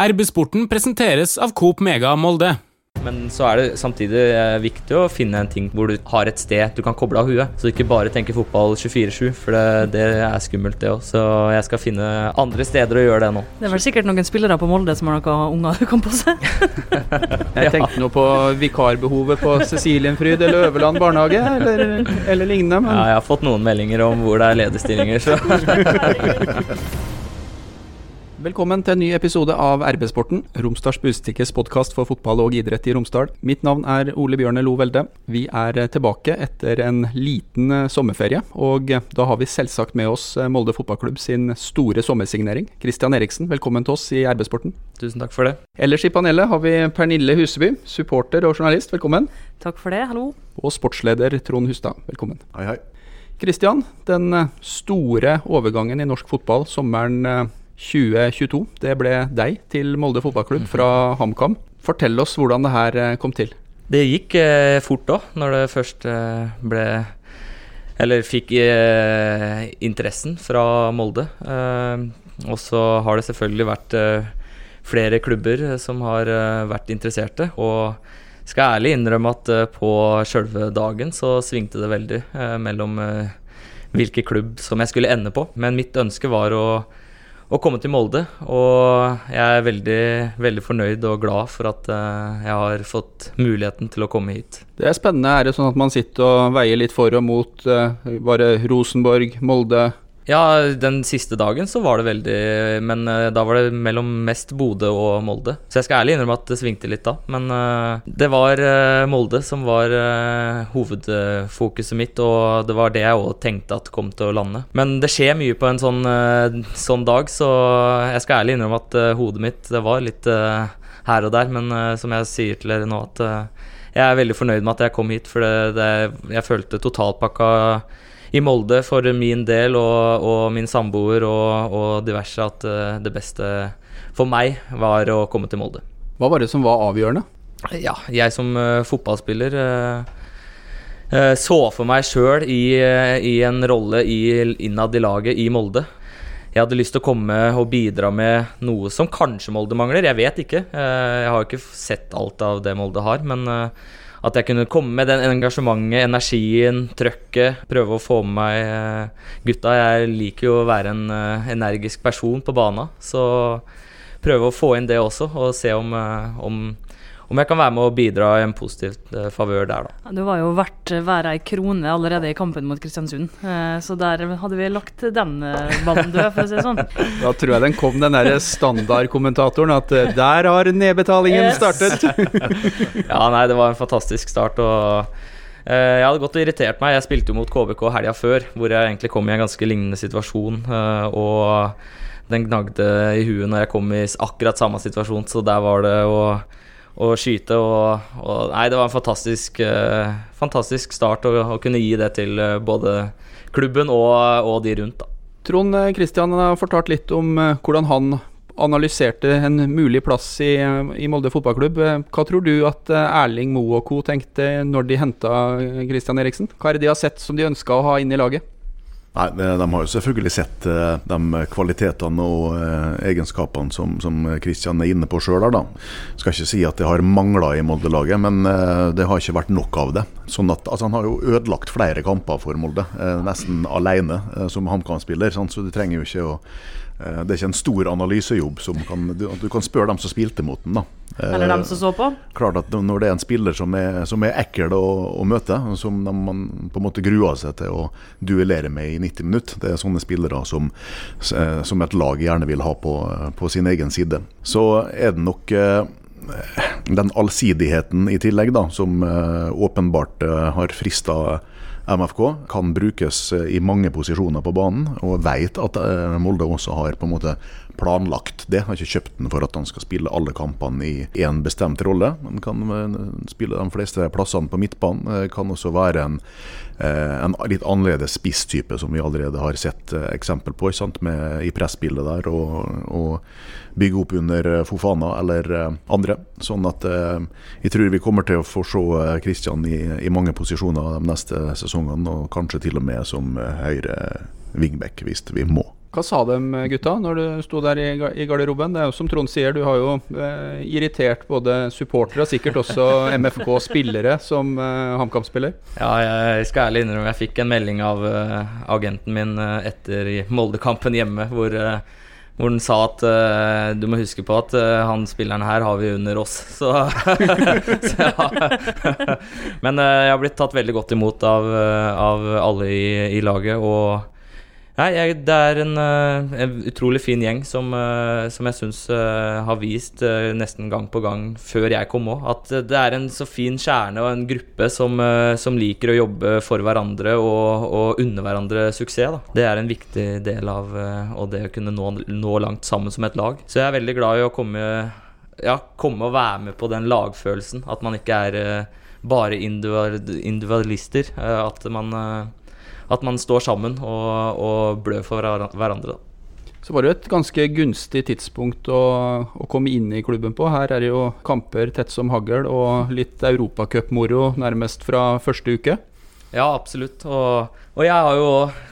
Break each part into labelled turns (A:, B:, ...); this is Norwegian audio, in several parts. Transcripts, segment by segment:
A: RB-sporten presenteres av Coop Mega Molde.
B: Men så er det samtidig eh, viktig å finne en ting hvor du har et sted du kan koble av huet. Så du ikke bare tenker fotball 24-7, for det, det er skummelt, det òg. Så jeg skal finne andre steder å gjøre det nå.
C: Det er vel sikkert noen spillere på Molde som har noen unger du kan påse?
D: Jeg tenkte nå på vikarbehovet på Cecilienfryd eller Øverland barnehage, eller, eller lignende. Men
B: Ja, jeg har fått noen meldinger om hvor det er lederstillinger, så
D: velkommen til en ny episode av RB-sporten, Romsdals Bustikkes podkast for fotball og idrett i Romsdal. Mitt navn er Ole Bjørne Lo Velde. Vi er tilbake etter en liten eh, sommerferie, og da har vi selvsagt med oss eh, Molde fotballklubb sin store sommersignering. Christian Eriksen, velkommen til oss i RB-sporten.
B: tusen takk for det.
D: Ellers i panelet har vi Pernille Huseby, supporter og journalist, velkommen.
C: Takk for det, hallo.
D: Og sportsleder Trond Hustad, velkommen.
E: Hei, hei.
D: Kristian, den eh, store overgangen i norsk fotball sommeren 2022, det ble deg til Molde fotballklubb fra HamKam. Fortell oss hvordan det her eh, kom til.
B: Det gikk eh, fort òg, når det først eh, ble Eller fikk eh, interessen fra Molde. Eh, og så har det selvfølgelig vært eh, flere klubber som har vært interesserte. Og skal ærlig innrømme at på sjølve dagen så svingte det veldig mellom hvilken klubb som jeg skulle ende på. Men mitt ønske var å å komme til Molde. Og jeg er veldig, veldig fornøyd og glad for at eh, jeg har fått muligheten til å komme hit.
D: Det er spennende. Er det sånn at man sitter og veier litt for og mot uh, bare Rosenborg, Molde?
B: Ja, den siste dagen så var det veldig Men eh, da var det mellom mest Bodø og Molde. Så jeg skal ærlig innrømme at det svingte litt da. Men eh, det var eh, Molde som var hovedfokuset mitt, og det var det jeg òg tenkte at kom til å lande. Men det skjer mye på en sånn, sånn dag, så jeg skal ærlig innrømme at hodet mitt det var litt her og der. Men som jeg sier til dere nå, at jeg er veldig fornøyd med at jeg kom hit, for det, det, jeg følte totalpakka i Molde for min del og, og min samboer og, og diverse at eh, det beste for meg var å komme til Molde.
D: Hva var det som var avgjørende?
B: Ja, jeg som uh, fotballspiller uh, så for meg sjøl i, i en rolle i, innad i laget i Molde. Jeg hadde lyst til å komme og bidra med noe som kanskje Molde mangler. Jeg vet ikke. Jeg har ikke sett alt av det Molde har. Men at jeg kunne komme med den engasjementet, energien, trøkket. Prøve å få med meg eh, gutta. Jeg liker jo å være en eh, energisk person på bana. Så prøve å få inn det også, og se om, eh, om, om jeg kan være med og bidra i en positiv eh, favør der, da.
C: Ja, Du var jo verdt hver ei krone allerede i kampen mot Kristiansund, eh, så der hadde vi lagt den eh, ballen død, for å si det sånn.
D: Da tror jeg den kom, den der standardkommentatoren, at eh, der har nedbetalingen
C: Yes.
D: startet.
B: Ja, nei, det var en fantastisk start, og eh, jeg hadde gått og irritert meg. Jeg spilte jo mot KBK helga før, hvor jeg egentlig kom i en ganske lignende situasjon, eh, og den gnagde i huet når jeg kom i akkurat samme situasjon, så der var det å å skyte og, og Nei, det var en fantastisk, uh, fantastisk start å, å kunne gi det til uh, både klubben og, og de rundt, da.
D: Trond eh, Kristian har fortalt litt om uh, hvordan han analyserte en mulig plass i, eh, i Molde fotballklubb. Eh, Hva tror du at eh, Erling Moe og co. tenkte når de henta Kristian Eriksen? Hva er det de har sett som de ønska å ha inn i laget?
E: Nei, de, har jo selvfølgelig sett eh, de kvalitetene og eh, egenskapene som, som Kristian er inne på sjøl. Skal ikke si at det har mangla i Molde-laget, men eh, det har ikke vært nok av det. Sånn at, altså, han har jo ødelagt flere kamper for Molde, nesten alene som HamKam-spiller. Så du trenger jo ikke å Det er ikke en stor analysejobb. som kan, du, du kan spørre dem som spilte mot den. da. Eh,
C: Eller dem som så på.
E: klart at når det er en spiller som er, som er ekkel å, å møte, som de, man på en måte gruer seg til å duellere med i 90 minutter, det er sånne spillere som, eh, som et lag gjerne vil ha på, på sin egen side. Så er det nok eh, den allsidigheten i tillegg, da, som eh, åpenbart eh, har frista MFK, kan brukes eh, i mange posisjoner på banen, og vet at eh, Molde også har på en måte planlagt det. Har ikke kjøpt den for at han skal spille alle kampene i én bestemt rolle. Han kan eh, spille de fleste plassene på midtbanen. Kan også være en, en litt annerledes spisstype, som vi allerede har sett eh, eksempel på? Med, i pressbildet der. Og, og bygge opp under eh, Fofana eller eh, andre. Sånn at eh, jeg tror vi kommer til å få se Kristian i, i mange posisjoner de neste sesongene, og kanskje til og med som eh, høyre wingback hvis vi må.
D: Hva sa de gutta når du sto der i, garderoben? Det er jo som Trond sier, du har jo eh, irritert både supportere og sikkert også MFK-spillere som eh, HamKam-spiller.
B: Ja, jeg skal ærlig innrømme jeg fikk en melding av uh, agenten min uh, etter Molde-kampen hjemme, hvor, uh, hvor den sa at du må huske på at han spilleren her har vi under oss. Så, så Men Men jeg har blitt tatt veldig godt imot av, av alle i, i laget. og Nei, jeg, det er en, uh, en, utrolig fin gjeng som, uh, som jeg syns uh, har vist nesten gang på gang før jeg kom òg, at det er en så fin kjerne og en gruppe som, som liker å jobbe for hverandre og, og unne hverandre suksess. Da. Det er en viktig del av det å kunne nå, nå, langt sammen som et lag. Så jeg er veldig glad i å komme, ja, komme og være med på den lagfølelsen. At man ikke er bare individualister. At man at man står sammen og, og blør for hverandre.
D: Så var det jo et ganske gunstig tidspunkt å, å, komme inn i klubben på. Her er det jo kamper tett som hagl og litt europacupmoro nærmest fra første uke.
B: Ja, absolutt. Og, og, jeg har jo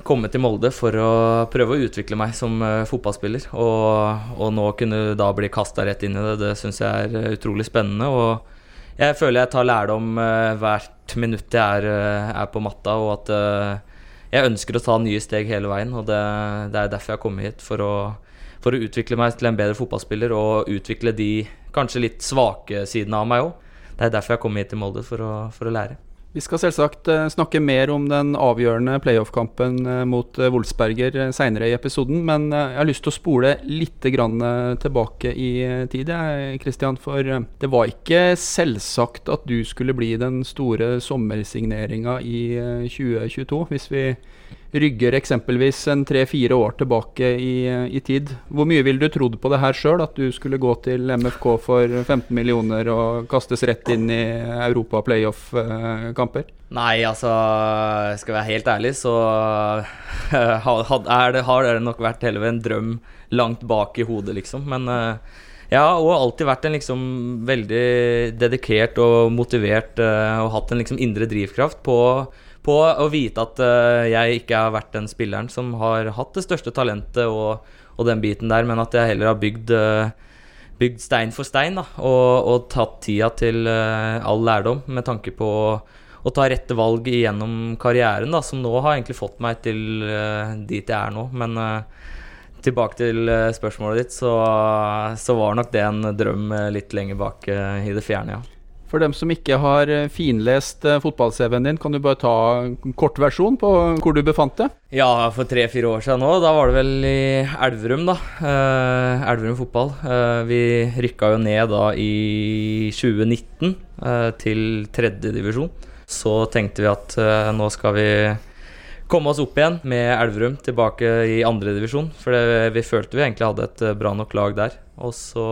B: kommet til Molde for å prøve å utvikle meg som uh, fotballspiller. Og, og, nå kunne da bli kasta rett inn i det, det syns jeg er utrolig spennende. Og jeg føler jeg tar lærdom uh, hvert minutt jeg er, er, på matta, og at jeg ønsker å ta nye steg hele veien, og det, det er derfor jeg har kommet hit. For å, for å, utvikle meg til en bedre fotballspiller og utvikle de kanskje litt svake sidene av meg òg. Det er derfor jeg har kommet hit til Molde, for å, for å lære.
D: Vi skal selvsagt eh, snakke mer om den avgjørende playoff-kampen eh, mot eh, Wolfsberger seinere i episoden, men jeg har lyst til å spole litt tilbake i tid, Kristian. For det var ikke selvsagt at du skulle bli den store sommersigneringa i 2022, hvis vi rygger eksempelvis en tre-fire år tilbake i, i, tid. Hvor mye ville du trodd på det her sjøl, at du skulle gå til MFK for 15 millioner og kastes rett inn i Europa playoff-kamper?
B: Nei, altså Skal jeg være helt ærlig, så har det, har det nok vært hele en drøm langt bak i hodet, liksom. Men eh, jeg har alltid vært en liksom veldig dedikert og motivert eh, og hatt en liksom indre drivkraft på på å vite at uh, jeg ikke har vært den spilleren som har hatt det største talentet og, og den biten der, men at jeg heller har bygd, uh, bygd stein for stein da, og, og, tatt tida til uh, all lærdom med tanke på å, å ta rette valg gjennom karrieren, da, som nå har egentlig fått meg til dit jeg er nå. Men tilbake til spørsmålet ditt, så, så, var nok det en drøm litt lenger bak i det fjerne, ja.
D: For dem som ikke har eh, finlest eh, fotball-CV-en din, kan du bare ta en kort versjon på hvor du befant deg?
B: Ja, for tre-fire år siden nå. Da var det vel i Elverum, da. Eh, Elverum fotball. Eh, vi rykka jo ned da i 2019 eh, til tredjedivisjon. Så tenkte vi at nå skal vi komme oss opp igjen med Elverum tilbake i andredivisjon. For det, vi følte vi egentlig hadde et eh, bra nok lag der. Og så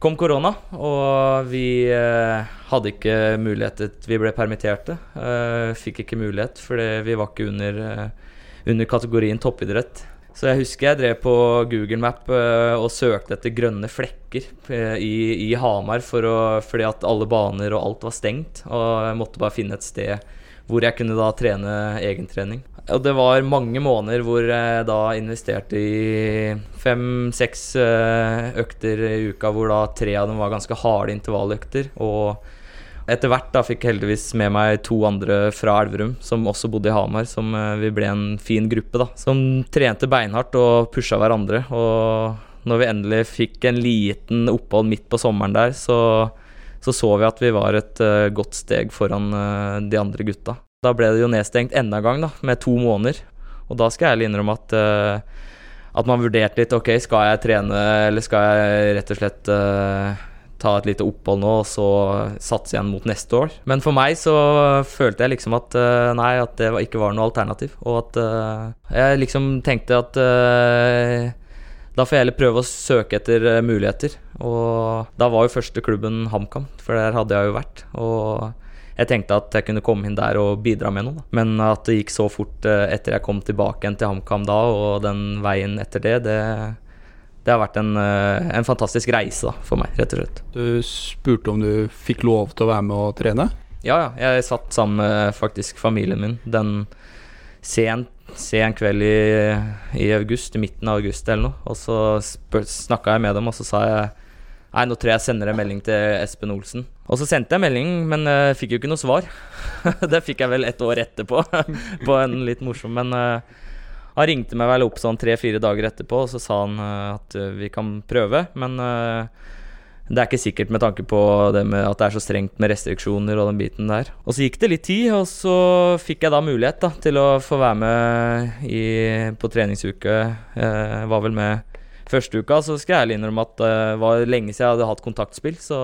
B: kom korona, og vi eh, hadde ikke mulighet Vi ble permitterte. Eh, fikk ikke mulighet, for vi var ikke under, eh, under, kategorien toppidrett. Så jeg husker jeg drev på Google Map og søkte etter grønne flekker i, i Hamar for å, fordi at alle baner og alt var stengt. Og jeg måtte bare finne et sted hvor jeg kunne da trene egentrening. Og det var mange måneder hvor jeg da investerte i fem-seks eh, økter i uka, hvor da tre av dem var ganske harde intervalløkter. Og etter hvert da fikk jeg heldigvis med meg to andre fra Elverum, som også bodde i Hamar, som eh, vi ble en fin gruppe, da. Som trente beinhardt og pusha hverandre. Og når vi endelig fikk en liten opphold midt på sommeren der, så så så vi at vi var et uh, godt steg foran de andre gutta. Da ble det jo nedstengt enda en gang, da, med to måneder. Og da skal jeg ærlig innrømme at, uh, at man vurderte litt Ok, skal jeg trene, eller skal jeg rett og slett uh, ta et lite opphold nå, og så satse igjen mot neste år? Men for meg så følte jeg liksom at uh, nei, at det ikke var noe alternativ. Og at jeg liksom tenkte at da får jeg heller prøve å søke etter muligheter. Og da var jo første klubben HamKam, for der hadde jeg jo vært. Og jeg tenkte at jeg kunne komme inn der og bidra med noe. Men at det gikk så fort eh, etter jeg kom tilbake igjen til HamKam da, og den veien etter det, det, det har vært en, eh, en, fantastisk reise da, for meg, rett og slett.
D: Du spurte om du fikk lov til å være med og trene?
B: Ja, ja. Jeg satt sammen med faktisk familien min den sent sen kveld i, i august, i midten av august eller noe. Og så snakka jeg med dem, og så sa jeg Nei, nå tror jeg jeg sender en melding til Espen Olsen. Og så sendte jeg melding, men uh, fikk jo ikke noe svar. det fikk jeg vel et år etterpå, på en litt morsom Men uh, han ringte meg vel opp sånn tre-fire dager etterpå, og så sa han uh, at vi kan prøve, men det er ikke sikkert med tanke på det med at det er så strengt med restriksjoner og den biten der. Og så gikk det litt tid, og så fikk jeg da mulighet da, til å få være med i, på treningsuke. Jeg var vel med første uka, så skal jeg ærlig innrømme at det var lenge siden jeg hadde hatt kontaktspill, så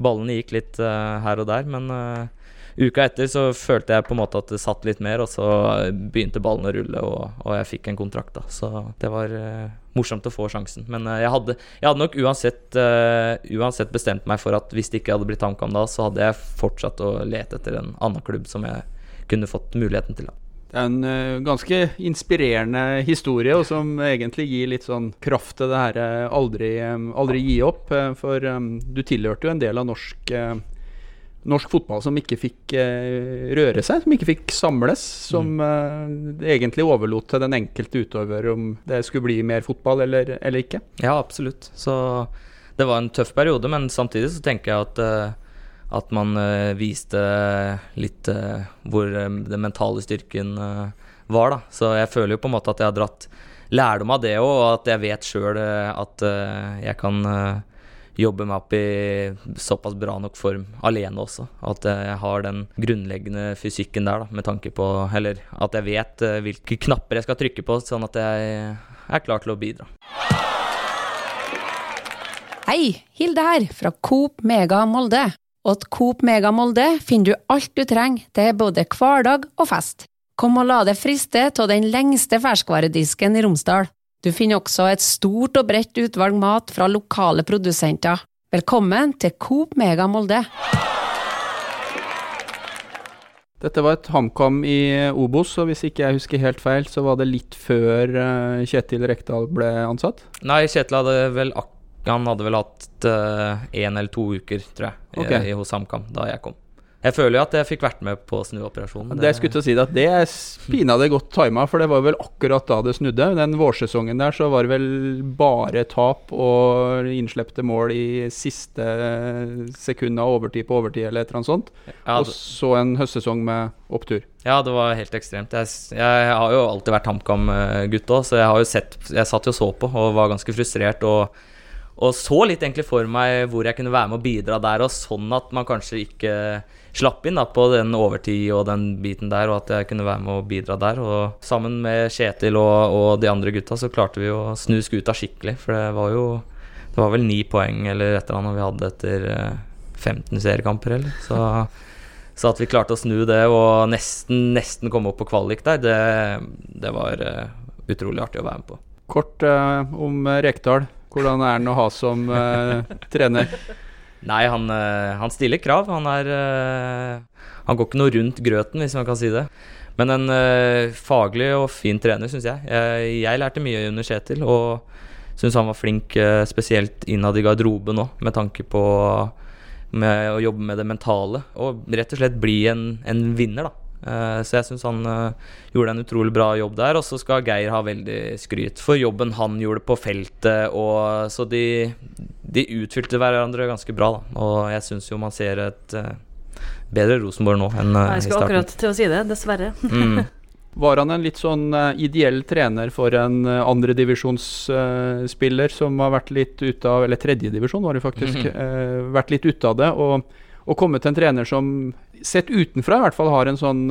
B: ballene gikk litt uh, her og der. Men uh, uka etter så følte jeg på en måte at det satt litt mer, og så begynte ballen å rulle, og, og jeg fikk en kontrakt, da. Så det var morsomt å få sjansen. Men jeg, hadde, jeg, hadde, nok uansett, uansett, bestemt meg for at hvis det ikke hadde blitt HamKam da, så hadde jeg fortsatt å lete etter en annen klubb som jeg kunne fått muligheten til. da.
D: Det er en uh, ganske inspirerende historie, og som egentlig gir litt sånn kraft til det her aldri, aldri gi opp. For du tilhørte jo en del av norsk norsk fotball som ikke fikk røre seg, som ikke fikk samles. Som mm. egentlig overlot til den enkelte utøver om det skulle bli mer fotball eller, eller, ikke.
B: Ja, absolutt. Så det var en tøff periode, men samtidig så tenker jeg at, at man viste litt hvor den mentale styrken var, da. Så jeg føler jo på en måte at jeg har dratt lærdom av det òg, og at jeg vet sjøl at jeg kan jobbe meg opp i såpass bra nok form alene også. At jeg har den grunnleggende fysikken der, da, med tanke på Eller at jeg vet hvilke knapper jeg skal trykke på, sånn at jeg er klar til å bidra.
F: Hei, Hilde her, fra Coop Mega Molde. Og at Coop Mega Molde finner du alt du trenger til både hverdag og fest. Kom og la deg friste av den lengste ferskvaredisken i Romsdal. Du finner også et stort og bredt utvalg mat fra lokale produsenter. Velkommen til Coop Mega Molde.
D: Dette var et HamKam i Obos, og hvis ikke jeg husker helt feil, så var det litt før eh, Kjetil Rekdal ble ansatt?
B: Nei, Kjetil hadde vel han hadde vel hatt én uh, eller to uker, tror jeg, okay. i, hos HamKam da jeg kom. Jeg føler jo at jeg fikk vært med på snuoperasjonen.
D: Det, det jeg skulle til å si at det er pinadø godt tima, for det var vel akkurat da det snudde. Den vårsesongen der så var det vel bare tap og innslepte mål i siste sekund av overtid på overtid eller et eller annet sånt. Ja, og så en høstsesong med opptur.
B: Ja, det var helt ekstremt. Jeg, jeg har jo alltid vært HamKam-gutt òg, så jeg har jo sett Jeg satt jo og så på og var ganske frustrert. og og så litt egentlig for meg hvor jeg kunne være med å bidra der, og sånn at man kanskje ikke slapp inn da, på den overtid og den biten der, og at jeg kunne være med å bidra der. Og sammen med Kjetil og, og de andre gutta så klarte vi å snu skuta skikkelig. For det var jo Det var vel ni poeng eller et eller annet vi hadde etter 15 eh, seriekamper, eller. Så, så at vi klarte å snu det og nesten, nesten komme opp på kvalik der, det, det var uh, utrolig artig å være med på.
D: Kort uh, om Rekdal. Hvordan er han å ha som uh, trener?
B: Nei, han, eh, han, stiller krav. Han er eh, Han går ikke noe rundt grøten, hvis man kan si det. Men en faglig og fin trener, syns jeg. jeg. jeg. lærte mye under Kjetil, og syns han var flink spesielt innad i garderoben òg, med tanke på med å jobbe med det mentale. Og rett og slett bli en, en vinner, da. Uh, så jeg syns han gjorde en utrolig bra jobb der. Og så skal Geir ha veldig skryt for jobben han gjorde på feltet. Og, så de, de utfylte hverandre ganske bra, da. Og jeg syns jo man ser et uh, bedre Rosenborg nå enn uh,
C: Jeg skulle akkurat til å si det, dessverre.
D: mm. Var han en litt sånn ideell trener for en andredivisjonsspiller som har vært litt ute av Eller tredjedivisjon, var det faktisk. Mm -hmm. vært litt ute av det. Og, og komme til en trener som, sett utenfra i hvert fall, har en sånn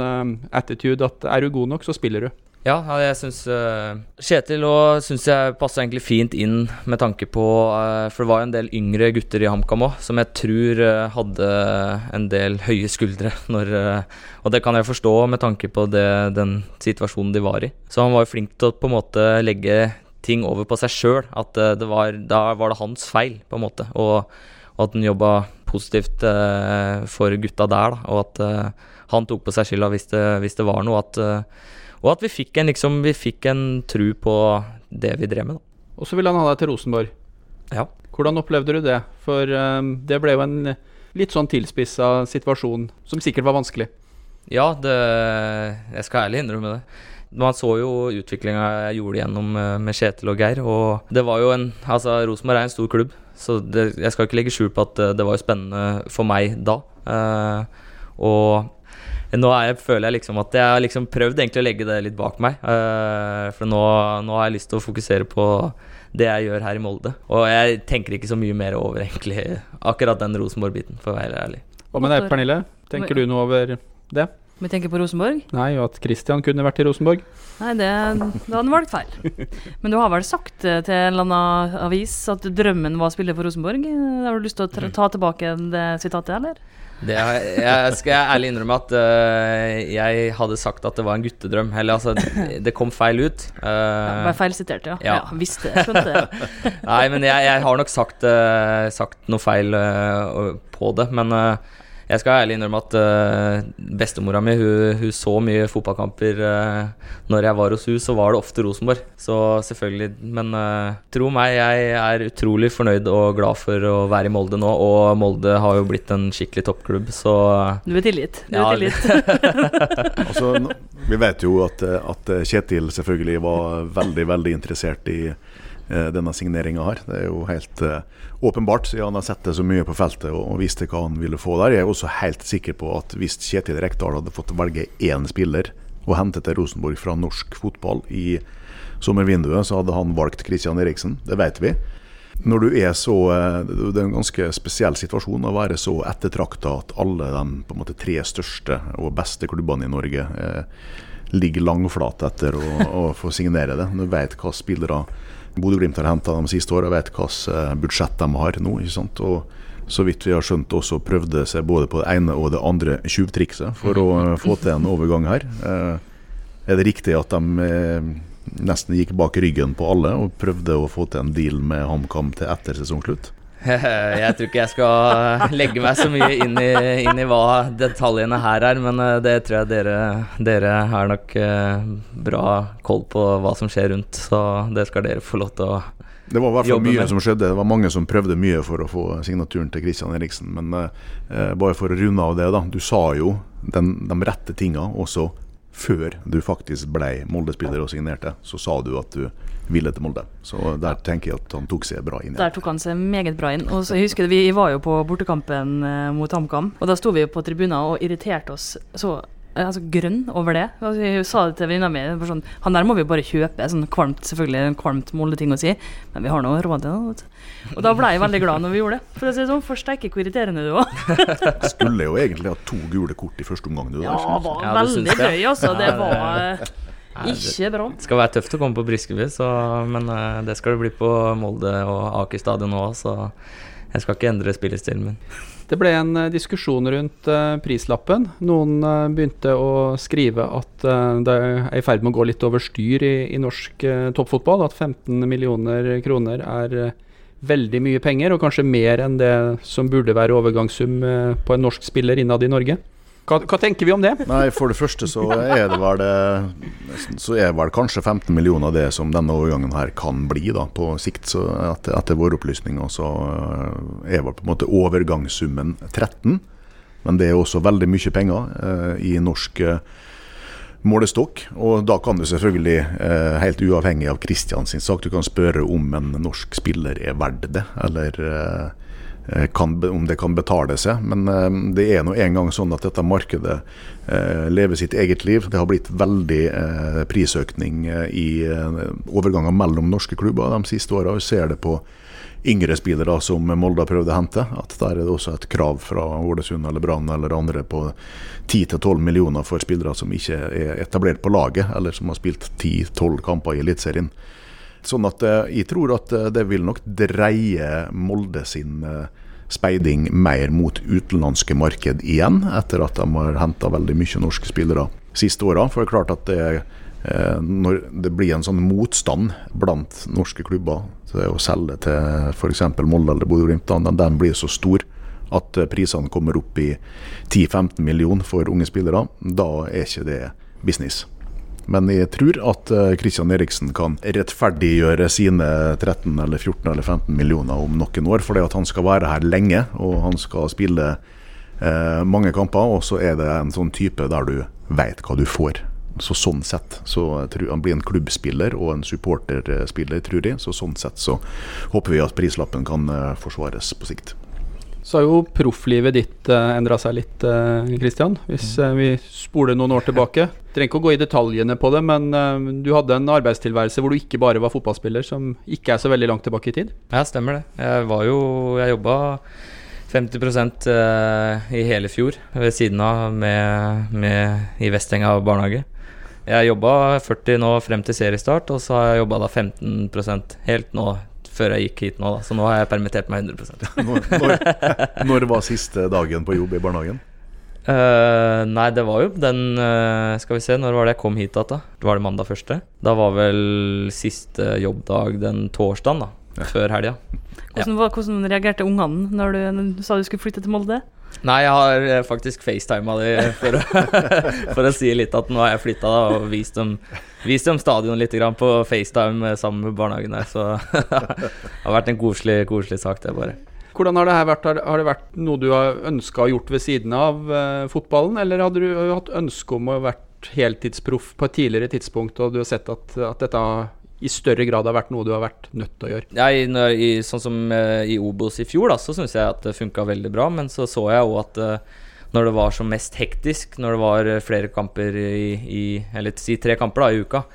D: attitude at er du god nok, så spiller du.
B: Ja, jeg syns uh, Kjetil òg jeg passer egentlig fint inn med tanke på uh, For det var en del yngre gutter i HamKam òg som jeg tror uh, hadde en del høye skuldre når Og det kan jeg forstå med tanke på det, den situasjonen de var i. Så han var jo flink til å på en måte legge ting over på seg sjøl. At var, da var det hans feil, på en måte. Og, og at han jobba positivt for gutta der, da. Og at han tok på seg skylda hvis, hvis, det var noe. At og at vi fikk en, liksom, vi fikk en tru på det vi drev med. Da.
D: Og så ville han ha deg til Rosenborg.
B: Ja.
D: Hvordan opplevde du det? For um, det ble jo en litt sånn tilspissa situasjon som sikkert var vanskelig.
B: Ja, det, jeg skal ærlig innrømme det. Man så jo utviklinga jeg gjorde gjennom eh, med Kjetil og Geir, og det var jo en Altså, Rosenborg er en stor klubb, så det, jeg skal ikke legge skjul på at eh, det var jo spennende for meg da. Eh, og nå jeg, føler jeg liksom at jeg har liksom prøvd egentlig å legge det litt bak meg. Uh, for nå, nå, har jeg lyst til å fokusere på det jeg gjør her i Molde. Og jeg tenker ikke så mye mer over egentlig akkurat den Rosenborg-biten, for å være ærlig.
D: Hva med deg, Pernille? Tenker du noe over det?
C: Vi tenker på Rosenborg?
D: Nei, og at Christian kunne vært i Rosenborg?
C: Nei, det, da hadde han valgt feil. Men du har vel sagt til en eller annen avis at drømmen var å spille for Rosenborg? Har du lyst til å ta tilbake det sitatet, eller?
B: Det, jeg skal jeg ærlig innrømme at uh, jeg hadde sagt at det var en guttedrøm. Eller altså, det kom feil ut. Uh,
C: ja, Bare feil sitert, ja. ja. ja visste det, skjønte det.
B: Nei, men jeg, jeg, har nok sagt, uh, sagt noe feil på det. Men jeg skal ærlig innrømme at uh, bestemora mi hun, hun, så mye fotballkamper uh, når jeg var hos hun, så var det ofte Rosenborg. Så selvfølgelig. Men uh, tro meg, jeg er utrolig fornøyd og glad for å være i Molde nå. Og Molde har jo blitt en skikkelig toppklubb, så
C: Du er tilgitt. Du ja, er tilgitt.
E: altså, vi vet jo at, at Kjetil selvfølgelig var veldig, veldig interessert i denne signeringa her. Det er jo helt uh, åpenbart, siden han har sett det så mye på feltet og, visste hva han ville få der. Jeg er også helt sikker på at hvis Kjetil Rekdal hadde fått velge én spiller og hente til Rosenborg fra norsk fotball i sommervinduet, så hadde han valgt Christian Eriksen. Det vet vi. Når du er så uh, Det er en ganske spesiell situasjon å være så ettertrakta at alle de måte tre største og beste klubbene i Norge eh, ligger langflate etter å, å få signere det. Du vet hva spillere Bodø-Glimt har henta de siste åra, vet hvilket eh, budsjett de har nå. ikke sant? Og så vidt vi har skjønt, også prøvde seg både på det ene og det andre tjuvtrikset for å eh, få til en overgang her. Eh, er det riktig at de nesten gikk bak ryggen på alle og prøvde å få til en deal med HamKam til etter sesongslutt?
B: Jeg tror ikke jeg skal legge meg så mye inn i, inn i hva detaljene her er, men eh, det tror jeg dere, dere har nok eh, bra koll på hva som skjer rundt. Så det skal dere få lov til å
E: det var i hvert fall mye med. som skjedde. Det var mange som prøvde mye for å få signaturen til Christian Eriksen. Men eh, bare for å runde av det, da. Du sa jo den, de rette tinga også før du faktisk ble Molde-spiller og signerte. Så sa du at du ville til Molde. Så der tenker jeg at han tok seg bra inn.
C: Der tok han seg meget bra inn. Og så jeg husker Vi var jo på bortekampen eh, mot HamKam, og da sto vi på tribunen og irriterte oss så altså, grønn over det. Altså, jeg sa det til venninna mi. Sånn, han der må vi bare kjøpe. Sånn kvalmt, selvfølgelig en kvalmt Molde-ting å si, men vi har nå råd til det. Og da ble jeg veldig glad når vi gjorde det. For å si det sånn, Forsteike hvor irriterende du
E: var. Skulle jo egentlig ha to gule kort i første omgang. Du,
C: ja, det var ja, veldig gøy, altså. Det var ikke bra.
B: Det skal være tøft å komme på Briskeby, men uh, det skal det bli på Molde og Aker stadion òg, så jeg skal ikke endre spillestilen min.
D: Det ble en uh, diskusjon rundt uh, prislappen. Noen begynte å skrive at det er i ferd med å gå litt over styr i, i norsk toppfotball. At 15 millioner kroner er veldig mye penger, og kanskje mer enn det som burde være overgangssum på en norsk spiller innad i Norge. Hva, hva, tenker vi om det?
E: Nei, For det første så er det vel Så er vel kanskje 15 millioner det som denne overgangen her kan bli da, på sikt. så Etter, etter våre opplysninger så eh, er vel på en måte overgangssummen 13. Men det er også veldig mye penger eh, i norsk eh, målestokk. Og da kan du selvfølgelig, eh, helt uavhengig av Kristians sak, du kan spørre om en norsk spiller er verdt det. Eller eh, Eh, kan, om det kan betale seg. Men eh, det er nå en gang sånn at dette markedet eh, lever sitt eget liv. Det har blitt veldig prisøkning i overganger mellom norske klubber de siste åra. Vi ser det på yngre spillere som Molde har prøvd å hente. At der er det også et krav fra Ålesund eller Brann eller andre på 10-12 millioner for spillere som ikke er etablert på laget, eller som har spilt 10-12 kamper i Eliteserien. Sånn at eh, jeg tror at eh, det vil nok dreie Molde sin eh, speiding mer mot utenlandske marked igjen, etter at de har henta veldig mye norske spillere siste åra. For det er klart at det, når det blir en sånn motstand blant norske klubber til å selge til f.eks. Molde eller Bodø-Glimt, den blir så stor at prisene kommer opp i 10-15 millioner for unge spillere, da er ikke det business. Men jeg tror at Kristian eh, Eriksen kan rettferdiggjøre sine 13 eller 14 eller 15 millioner om noen år. Fordi at han skal være her lenge, og han skal spille eh, mange kamper. Og så er det en sånn type der du veit hva du får så sånn sett så tror, han blir en klubbspiller og en supporterspiller, tror jeg. Så sånn sett så håper vi at prislappen kan eh, forsvares på sikt.
D: Så har jo profflivet ditt uh, endra seg litt, Kristian. Hvis vi spoler noen år tilbake. Trenger ikke å gå i detaljene på det, men uh, du hadde en arbeidstilværelse hvor du ikke bare var fotballspiller, som ikke er så veldig langt tilbake i tid?
B: Ja, stemmer det. Jeg var jo Jeg jobba 50% i hele fjor ved siden av med, med i Vestenga barnehage. Jeg jobba 40 nå frem til seriestart, og så har jeg jobba 15% helt nå før jeg gikk hit nå, da. Så nå har jeg permittert meg 100
E: når, når, når var siste dagen på jobb i barnehagen?
B: Uh, nei, det var jo den uh, Skal vi se, når var det jeg kom hit igjen? Det var det mandag første? Da var vel siste jobbdag den torsdagen, da. Ja. Før helga.
C: Hvordan, ja. hvordan, reagerte ungene når du, du, sa du skulle flytte til Molde?
B: Nei, jeg har eh, faktisk facetima de for, for, å si litt at nå har jeg flytta og vist dem, vist dem stadion litt på FaceTime sammen med barnehagen her. Så det har vært en koselig, koselig sak, det, bare.
D: Hvordan har det her vært? Har det vært noe du har ønska å gjort ved siden av uh, fotballen, eller hadde du hatt ønske om å vært heltidsproff på et tidligere tidspunkt, og du har sett at, at dette i større grad har vært noe du har vært nødt til å gjøre?
B: Ja, i, i, sånn som uh, i Obos i fjor, da, så syns jeg at det funka veldig bra. Men så så jeg òg at uh, når det var som mest hektisk, når det var flere kamper i, i Eller si tre kamper da, i uka,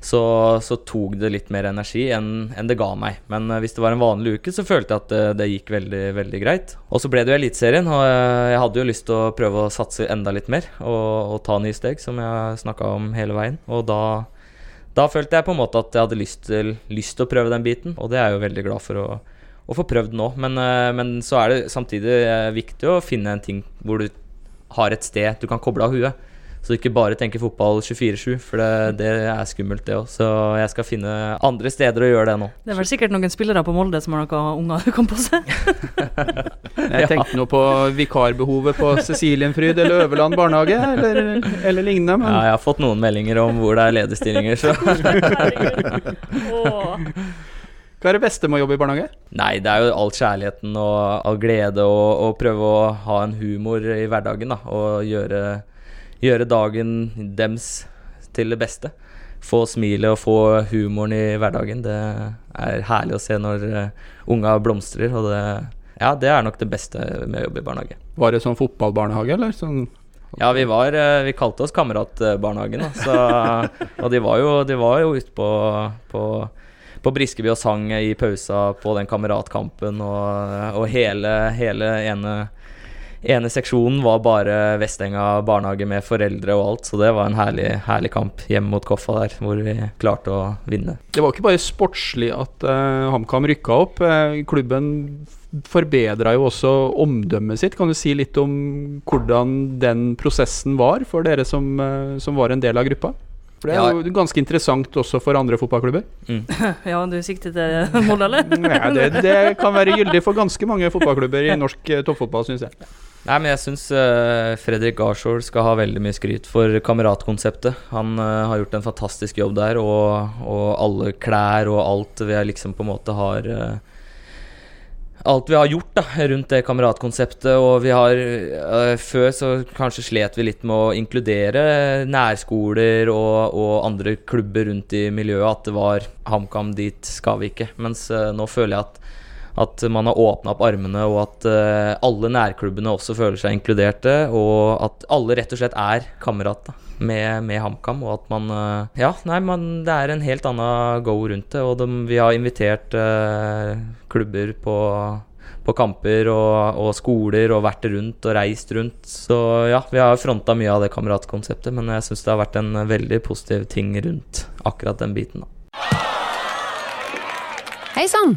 B: så, så, tok det litt mer energi enn, enn det ga meg. Men uh, hvis det var en vanlig uke, så følte jeg at det, det gikk veldig veldig greit. Og så ble det jo Eliteserien, og jeg hadde jo lyst til å prøve å satse enda litt mer og, og ta nye steg, som jeg snakka om hele veien. Og da, da, følte jeg på en måte at jeg hadde lyst til, lyst til å prøve den biten, og det er jeg jo veldig glad for å, å få prøvd nå. Men, men så er det samtidig viktig å finne en ting hvor du har et sted du kan koble av huet. Så ikke bare tenker fotball 24-7, for det, det, er skummelt, det òg. Så jeg skal finne andre steder å gjøre det nå.
C: Det er vel sikkert noen spillere på Molde som har noen unger du kan passe?
D: jeg tenkte nå på vikarbehovet på Cecilienfryd eller Øverland barnehage, eller, eller lignende.
B: Men... Ja, jeg har fått noen meldinger om hvor det er lederstillinger, så
D: Hva er det beste med å jobbe i barnehage?
B: Nei, det er jo all kjærligheten og all glede og, og prøve å ha en humor i hverdagen, da. Og gjøre gjøre dagen dems til det beste. Få smilet og få humoren i hverdagen. Det er herlig å se når uh, unga blomstrer. Og det, ja, det er nok det beste med å jobbe i barnehage.
D: Var det sånn fotballbarnehage, eller? Sånn
B: ja, vi var uh, Vi kalte oss Kameratbarnehagen. Og de var jo, de var jo ute på, på på Briskeby og sang i pausa på den kameratkampen, og, og hele, hele ene ene seksjonen var bare Vestenga barnehage med foreldre og alt, så det var en herlig, herlig kamp hjemme mot Koffa der, hvor vi klarte å vinne.
D: Det var ikke bare sportslig at uh, HamKam rykka opp. Uh, klubben forbedra jo også omdømmet sitt. Kan du si litt om hvordan den prosessen var for dere som, uh, som var en del av gruppa? For det er ja. jo ganske interessant også for andre fotballklubber.
C: Mm. ja, du sikter til Molde, eller?
D: ja, det, det, kan være gyldig for ganske mange fotballklubber i norsk toppfotball, syns jeg.
B: Nei, men jeg syns uh, Fredrik Garshaug skal ha veldig mye skryt for kameratkonseptet. Han uh, har gjort en fantastisk jobb der, og, og, alle klær og alt vi liksom på en måte har uh, Alt vi har gjort da, rundt det kameratkonseptet, og vi har Før så kanskje slet vi litt med å inkludere nærskoler og, og andre klubber rundt i miljøet. At det var HamKam, dit skal vi ikke. Mens nå føler jeg at at man har åpna opp armene, og at uh, alle nærklubbene også føler seg inkluderte. Og at alle rett og slett er kamerater med, med HamKam. Og at man uh, Ja, nei, man, det er en helt annen go rundt det. Og de, vi har invitert uh, klubber på, på kamper og, og, skoler og vært rundt og reist rundt. Så ja, vi har fronta mye av det kameratkonseptet, men jeg syns det har vært en veldig positiv ting rundt akkurat den biten. da.
F: Hei sann!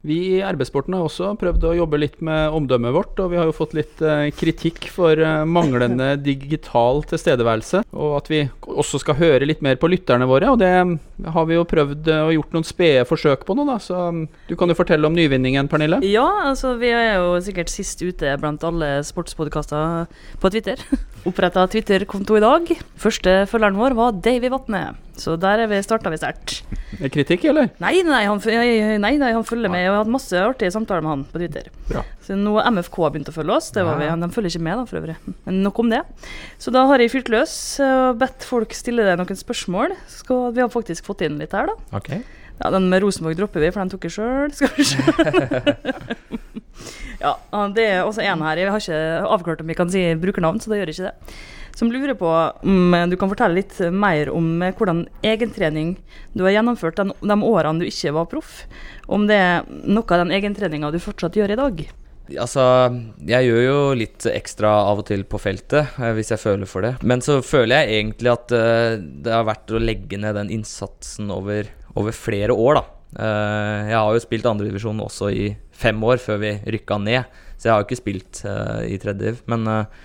D: Vi i RB-sporten har også prøvd å jobbe litt med omdømmet vårt, og vi har jo fått litt eh, kritikk for eh, manglende digital tilstedeværelse, og at vi også skal høre litt mer på lytterne våre, og det har vi jo prøvd eh, og gjort noen spede forsøk på nå, da, så mm, du kan jo fortelle om nyvinningen, Pernille?
C: Ja, altså vi er jo sikkert sist ute blant alle sportspodkaster på Twitter. Oppretta Twitter-konto i dag. Første følgeren vår var Davy Vatne, så der er vi starta vi sterkt.
D: Er kritikk, eller?
C: Nei, nei, han, nei, nei, han følger med. Jeg har hatt masse artige samtaler med han på Twitter.
D: Bra.
C: Så nå har MFK begynt å følge oss. Det var vi, De følger ikke med, da, for øvrig. Men nok om det. Så da har jeg fylt løs og bedt folk stille deg noen spørsmål. Skal, vi har faktisk fått inn litt her, da.
B: Okay.
C: Ja, Den med Rosenborg dropper vi, for den tok jeg sjøl. Skal vi se. ja, det er også en her. Jeg har ikke avklart om vi kan si brukernavn, så da gjør jeg ikke det. Som lurer på om du kan fortelle litt mer om hvordan egentrening du har gjennomført den, de årene du ikke var proff. Om det er noe av den egentreninga du fortsatt gjør i dag.
B: Altså, jeg gjør jo litt ekstra av og til på feltet, eh, hvis jeg føler for det. Men så føler jeg egentlig at eh, det har vært å legge ned den innsatsen over, over flere år, da. Eh, jeg har jo spilt andredivisjon også i fem år før vi rykka ned, så jeg har jo ikke spilt eh, i tredje div. Men eh,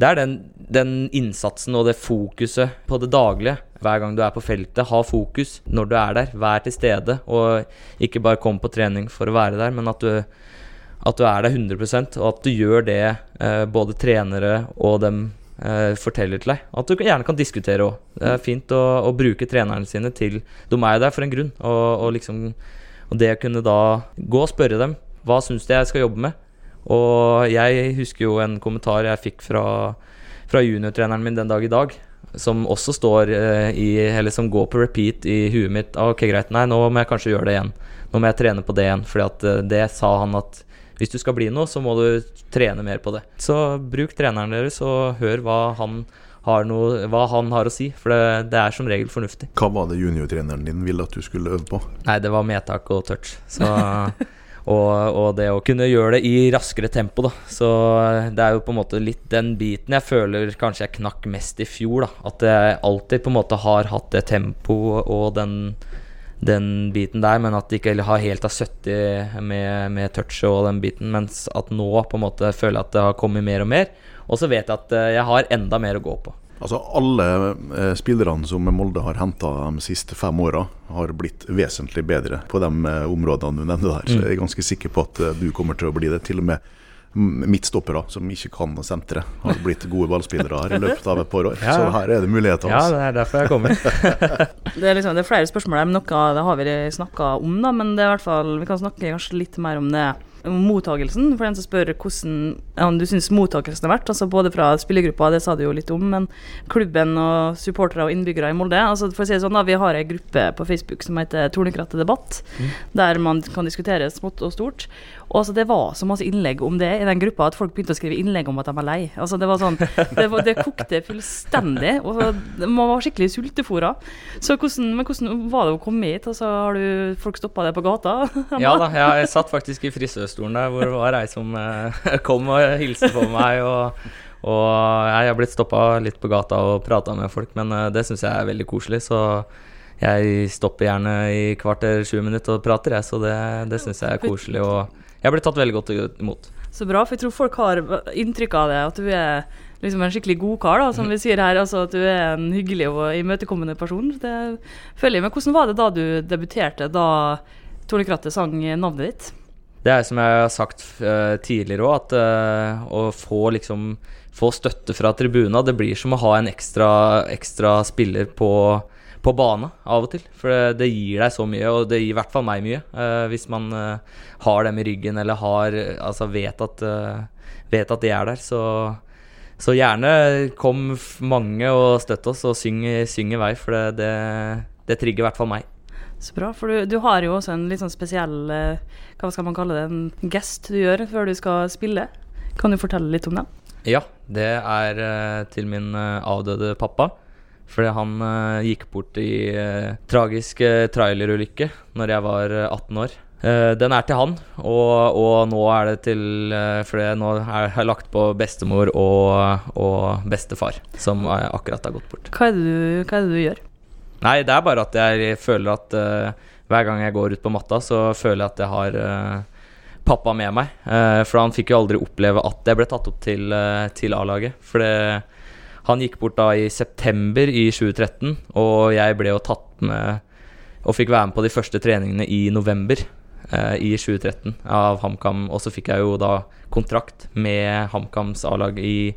B: det er den, den innsatsen og det fokuset på det daglige. Hver gang du er på feltet, ha fokus når du er der. Vær til stede, og ikke bare kom på trening for å være der, men at du at du er der 100% og at du gjør det eh, både trenere og dem eh, forteller til deg. At du gjerne kan diskutere òg. Det er fint å, å bruke trenerne sine til De er jo der for en grunn. Og, og liksom Og det å kunne da gå og spørre dem hva syns du jeg skal jobbe med. Og jeg husker jo en kommentar jeg fikk fra, fra juniortreneren min den dag i dag. Som også står eh, i Eller som går på repeat i huet mitt. Ah, ok, greit, nei, nå må jeg kanskje gjøre det igjen. Nå må jeg trene på det igjen. Fordi at eh, det sa han at hvis du skal bli noe, så må du trene mer på det. Så bruk treneren deres, og hør hva han har, noe, hva han har å si. For det, det er som regel fornuftig.
E: Hva var det juniortreneren din ville at du skulle øve på?
B: Nei, det var medtak og touch. Så, og, og det å kunne gjøre det i raskere tempo, da. Så det er jo på en måte litt den biten jeg føler kanskje jeg knakk mest i fjor, da. At jeg alltid på en måte har hatt det tempoet og den den biten der, men at det ikke har helt av 70 med, med touchet og den biten. Mens at nå på en måte føler jeg at det har kommet mer og mer. Og så vet jeg at eh, jeg har enda mer å gå på.
E: Altså Alle eh, spillerne som Molde har henta de siste fem åra, har blitt vesentlig bedre på de eh, områdene du nevnte der. Så jeg er ganske sikker på at eh, du kommer til å bli det. Til og med midtstoppere som ikke kan sentre, har blitt gode ballspillere her i løpet av et par år.
B: Ja.
E: Så her er det muligheter.
B: Ja,
E: altså.
B: det er derfor jeg kommer.
C: Det er, liksom, det er flere spørsmål her, men noe det har vi snakka om, da. Men det er i hvert fall, vi kan snakke kanskje litt mer om det. Mottagelsen, for den som spør hvordan ja, du syns mottakelsen har vært. altså Både fra spillergruppa, det sa du jo litt om, men klubben og supportere og innbyggere i Molde. altså for å si det sånn da, Vi har ei gruppe på Facebook som heter Tornekrattet debatt, der man kan diskutere smått og stort. Og altså Det var så masse innlegg om det i den gruppa at folk begynte å skrive innlegg om at de var lei. altså Det var sånn, det, var, det kokte fullstendig. og Man var skikkelig sultefòra. Men hvordan var det å komme hit? altså Har du folk stoppa deg på gata?
B: Ja da, jeg, satt faktisk i frisørstolen der hvor det var ei som eh, kom og hilste på meg. Og, og jeg har blitt stoppa litt på gata og prata med folk, men eh, det syns jeg er veldig koselig. Så jeg stopper gjerne i kvarter 20 minutter og prater, jeg. Så det, det syns jeg er koselig. Og jeg ble tatt veldig godt imot.
C: Så bra, for jeg tror folk har inntrykk av det, at du er liksom en skikkelig god kar, da, som vi sier her. altså At du er en hyggelig og imøtekommende person. Det føler jeg. Men hvordan var det da du debuterte, da Tornekrattet sang navnet ditt?
B: Det er som jeg har sagt uh, tidligere òg, at uh, å få liksom Få støtte fra tribuna, det blir som å ha en ekstra, ekstra spiller på, på bane av og til. For det, gir deg så mye, og det gir i hvert fall meg mye. Uh, hvis man uh, har dem i ryggen eller har Altså vet at, uh, vet at de er der. Så, så gjerne kom mange og støtt oss, og syng, syng i vei, for det, det, det trigger i hvert fall meg.
C: Så bra, for du, du har jo også en litt sånn spesiell Hva skal man kalle det? En gest du gjør før du skal spille. Kan du fortelle litt om den?
B: Ja, det er til min avdøde pappa. Fordi han eh, gikk bort i eh, tragisk eh, trailerulykke når jeg var eh, 18 år. Den er til han, og, og nå er det til Fordi nå er jeg lagt på bestemor og, og bestefar, som akkurat har gått bort.
C: Hva er du, hva er det du gjør?
B: Nei, det er bare at jeg føler at hver gang jeg går ut på matta, så føler jeg at jeg har uh, pappa med meg. Uh, for han fikk jo aldri oppleve at jeg ble tatt opp til, uh, til A-laget. For det, han gikk bort da i september i 2013, og jeg ble jo tatt med og fikk være med på de første treningene i november eh, i 2013 av HamKam. Og så fikk jeg jo da kontrakt med HamKams A-lag i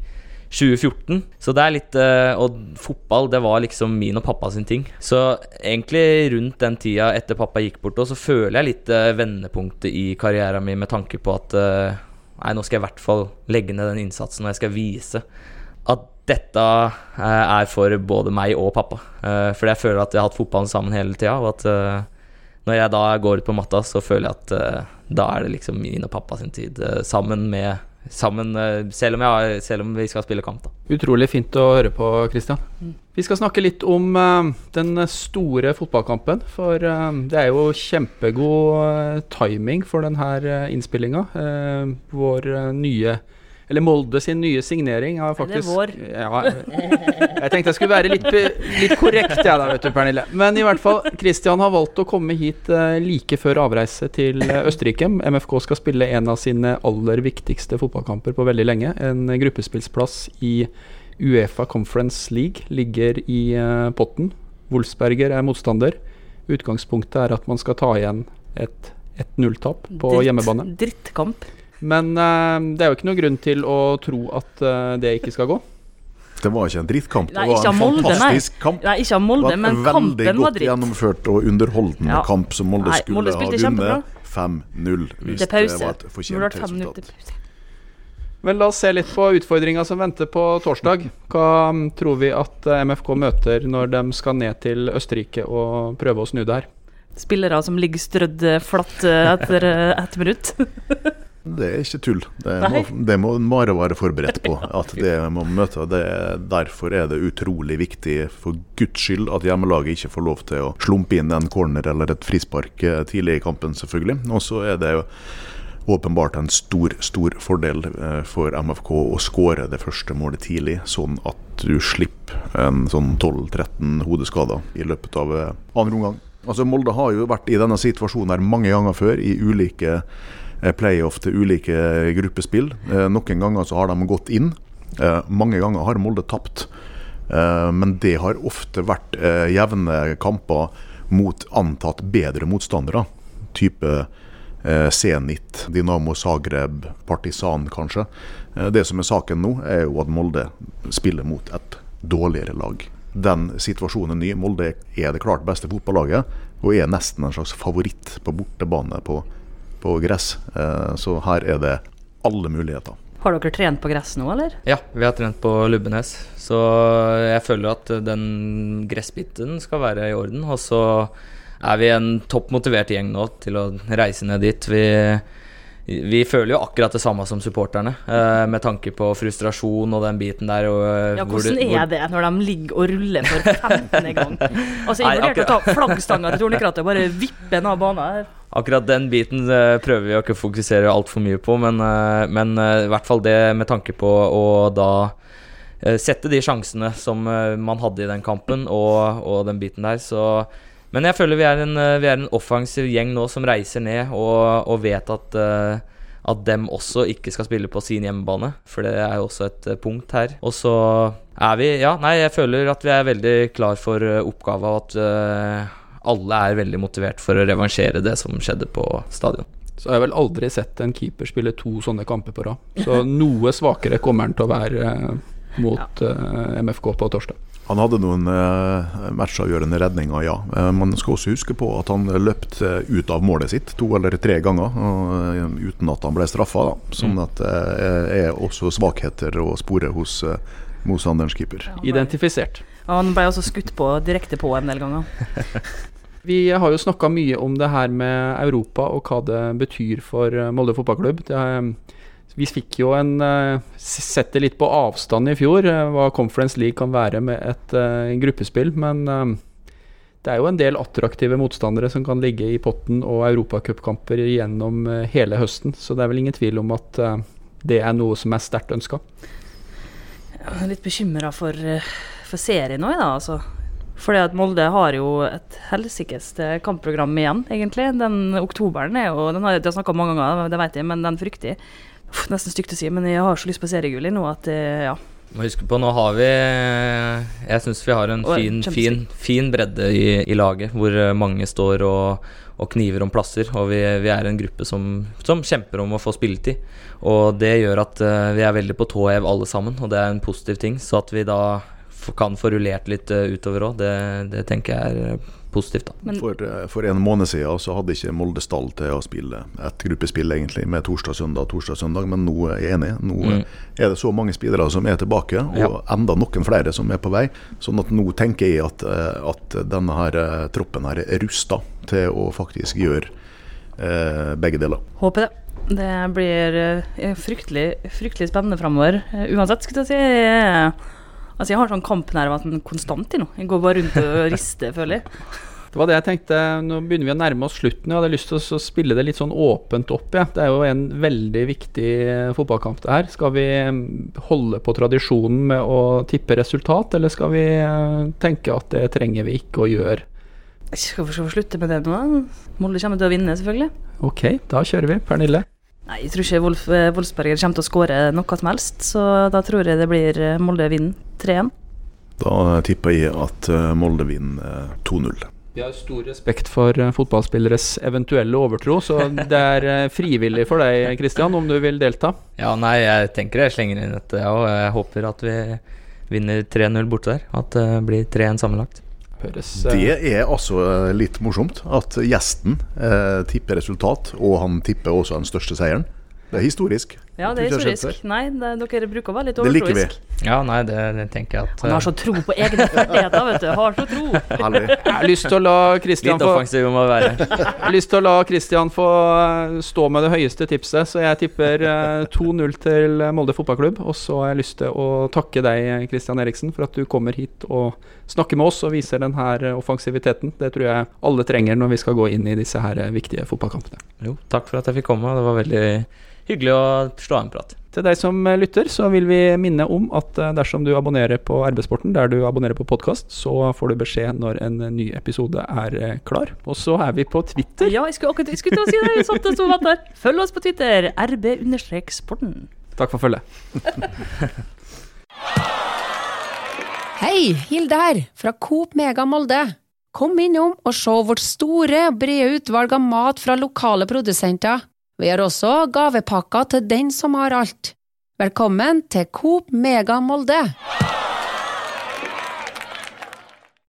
B: 2014. Så det er litt eh, Og fotball, det var liksom min og pappa sin ting. Så egentlig rundt den tida etter pappa gikk bort, så føler jeg litt eh, vendepunktet i karrieren min med tanke på at eh, Nei, nå skal jeg i hvert fall legge ned den innsatsen, og jeg skal vise at dette eh, er for både meg og pappa. Eh, fordi jeg føler at jeg har hatt fotballen sammen hele tida, og at eh, når jeg da går ut på matta, så føler jeg at da er det liksom min og pappa sin tid. sammen med Sammen, selv, om jeg, selv om vi skal spille kamp, da.
D: Utrolig fint å høre på, Christian. Vi skal snakke litt om den store fotballkampen. For det er jo kjempegod timing for denne uh, innspillinga. Eh, vår nye Eller Molde sin nye signering har
C: Er det vår?
D: Ja, jeg tenkte jeg skulle være litt, litt korrekt, jeg da, vet du, Pernille. Men i hvert fall, Christian har valgt å komme hit eh, like før avreise til eh, Østerrike. MFK skal spille en av sine aller viktigste fotballkamper på veldig lenge. En gruppespillsplass i Uefa Conference League ligger i eh, potten. Wolfsberger er motstander. Utgangspunktet er at man skal ta igjen et 1-0-tap på
C: Dritt-
D: hjemmebane.
C: Drittkamp.
D: Men uh, det er jo ikke noen grunn til å tro at uh, det ikke skal gå.
E: Det var ikke en drittkamp. Det var en
C: Molde,
E: fantastisk nei. kamp.
C: Nei, ikke av
E: Det
C: Molde,
E: var
C: men
E: en veldig
C: kampen var
E: godt gjennomført og underholdende
C: Ja.
E: kamp som Molde
C: Nei,
E: skulle
C: Molde
E: ha vunnet 5-0 hvis
C: det,
E: det var et fortjent resultat.
D: Men la oss se litt på utfordringa som venter på torsdag. Hva mm, tror vi at eh, MFK møter når de skal ned til Østerrike og prøve å snu det her?
C: Spillere som ligger strødd flatt etter ett minutt.
E: Det er ikke tull. Det må, det må være forberedt på. At det må møte. Det, derfor er det utrolig viktig for guds skyld at hjemmelaget ikke får lov til å slumpe inn en corner eller et frispark eh, tidlig i kampen, selvfølgelig. Og så er det jo åpenbart en stor, stor fordel eh, for MFK å skåre det første målet tidlig, sånn at du slipper en sånn 12-13 hodeskader i løpet av eh, andre omgang. Altså Molde har jo vært i denne situasjonen her mange ganger før, i ulike playoff til ulike gruppespill. Eh, Noen ganger så har de gått inn. Eh, Mange ganger har Molde tapt. Eh, Men det har ofte vært eh, jevne kamper mot antatt bedre motstandere. Type eh, Zenit, Dinamo Zagreb, Partisan kanskje. Eh, Det som er saken nå, er jo at Molde spiller mot et dårligere lag. Den situasjonen er ny. Molde er det klart beste fotballaget, og er nesten en slags favoritt på bortebane på, på gress. Eh, Så her er det alle muligheter.
C: Har dere trent på gress nå, eller?
B: Ja, vi har trent på Lubbenes, så jeg føler at den gressbiten skal være i orden. Og så er vi en topp motivert gjeng nå til å reise ned dit. Vi, vi føler jo akkurat det samme som supporterne, eh, med tanke på frustrasjon og den biten der. Og, eh,
C: Ja,
B: hvor
C: hvordan
B: det- hvor-
C: er det når de ligger og ruller for 15. gang? Altså, jeg vurderte å ta flaggstanga til Tornekrattet og bare vippe den av banen.
B: Akkurat den biten eh, prøver vi å ikke fokusere altfor mye på, men, eh, men eh, i hvert fall det med tanke på å da sette de sjansene som man hadde i den kampen, og, og den biten der, så Men jeg føler vi er en, vi er en offensiv gjeng nå som reiser ned og, og vet at at dem også ikke skal spille på sin hjemmebane, for det er jo også et punkt her. Og så er vi Ja, nei, jeg føler at vi er veldig klar for uh, oppgava, og at eh, alle er veldig motivert for å revansjere det som skjedde på stadion.
D: Så jeg har jeg vel aldri sett en keeper spille to sånne kamper på rad. Så noe svakere kommer han til å være eh, mot eh, MFK på torsdag.
E: Han hadde noen eh, matchavgjørende redninger, ja. Man skal også huske på at han løpt ut av målet sitt to eller tre ganger uten at han ble straffa. Da. Sånn at det er også svakheter å spore hos motstanderens keeper.
D: Identifisert.
C: Han ble også skutt på direkte på en del ganger.
D: Vi har jo snakka mye om det her med Europa og hva det betyr for eh, Molde fotballklubb. Er, vi fikk jo en eh, Sett det litt på avstand i fjor, eh, hva Conference League kan være med et eh, gruppespill. Men eh, det er jo en del attraktive motstandere som kan ligge i potten og europacupkamper gjennom eh, hele høsten. Så det er vel ingen tvil om at eh, det er noe som er sterkt ønska.
C: Jeg er litt bekymra for, eh, for serien òg, da. Altså. Fordi at Molde har jo et helsikes kampprogram igjen, egentlig. Den oktoberen er jo Den har jeg snakka om mange ganger, det vet jeg, men den frykter jeg. Nesten stygt å si, men jeg har så lyst på seriegull nå at ja.
B: Må huske på, nå har vi Jeg syns vi har en fin, fin, fin bredde i, i laget, hvor eh, mange står og, og kniver om plasser. Og vi, vi er en gruppe som, som kjemper om å få spilletid. Og det gjør at eh, vi er veldig på tå hev alle sammen, og det er en positiv ting. Så at vi da kan få rullert litt eh, utover òg, det, det tenker jeg er eh, positivt, da.
C: Men
E: For, eh, for en måned siden så hadde ikke Molde stall til å spille et gruppespill egentlig med torsdag-søndag, torsdag-søndag, men nå er jeg enig. Nå
B: Mm.
E: er det så mange spillere som er tilbake, og
B: Ja.
E: enda noen flere som er på vei. Sånn at nå tenker jeg at, at denne her troppen her er rusta til å faktisk gjøre eh, begge deler.
C: håper det. Det blir fryktelig, fryktelig spennende framover. Uansett, skulle jeg si. Altså, jeg har sånn kampnerver konstant i nå. Jeg går bare rundt og rister, føler jeg.
D: Det var det jeg tenkte. Nå begynner vi å nærme oss slutten. Jeg hadde lyst til å spille det litt sånn åpent opp. Ja. Det er jo en veldig viktig eh, fotballkamp det her. Skal vi mm, holde på tradisjonen med å tippe resultat, eller skal vi eh, tenke at det trenger vi ikke å gjøre?
C: Skal vi slutte med det nå? Molde kommer til å vinne, selvfølgelig.
D: Ok, da kjører vi. Pernille?
C: Nei, jeg tror ikke Wolf, eh, Wolfsberger kommer til å skåre noe som helst, så da tror jeg det blir eh, Molde vinner 3-1.
E: Da tipper jeg at eh, Molde vinner eh, 2-0.
D: Vi har stor respekt for fotballspilleres eventuelle overtro, så det er frivillig for deg, Kristian, om du vil delta.
B: Ja, nei, jeg tenker jeg slenger inn dette, ja, og jeg håper at vi vinner 3-0 borte der. At det blir 3-1 sammenlagt.
D: Høres eh,
E: Det er altså eh, litt morsomt at gjesten eh, tipper resultat, og han tipper også den største seieren. Det er historisk.
C: Ja, det er historisk. Nei, det, dere bruker å være litt
E: Det liker vi.
C: overtroisk.
B: Ja, nei, det, det tenker jeg at
C: Han har så tro på egne ferdigheter, vet du. Har så tro.
E: Herlig.
D: Jeg har lyst til å la Kristian
B: Litt
D: få
B: offensiv må være.
D: Jeg har lyst til å la Kristian få eh, stå med det høyeste tipset, så jeg tipper eh, 2-0 til Molde fotballklubb. Og så har jeg lyst til å takke deg, Kristian Eriksen, for at du kommer hit og snakker med oss og viser den her eh, offensiviteten. Det tror jeg alle trenger når vi skal gå inn i disse her eh, viktige fotballkampene.
B: Jo, takk for at jeg fikk komme. Det var veldig hyggelig å slå av en prat.
D: Til deg som eh, lytter, så vil vi minne om at eh, dersom du abonnerer på Arbeidssporten, der du abonnerer på podkast, så får du beskjed når en eh, ny episode er klar. Og så er vi på Twitter.
C: Ja, jeg skulle akkurat jeg skulle til å si det. Jeg satt og sto der. Følg oss på Twitter. rb-sporten.
D: Takk for følget.
F: Hei, Hilde her, fra Coop Mega Molde. Kom innom og se vårt store og brede utvalg av mat fra lokale produsenter. Vi har også gavepakker til den som har alt. Velkommen til Coop Mega Molde.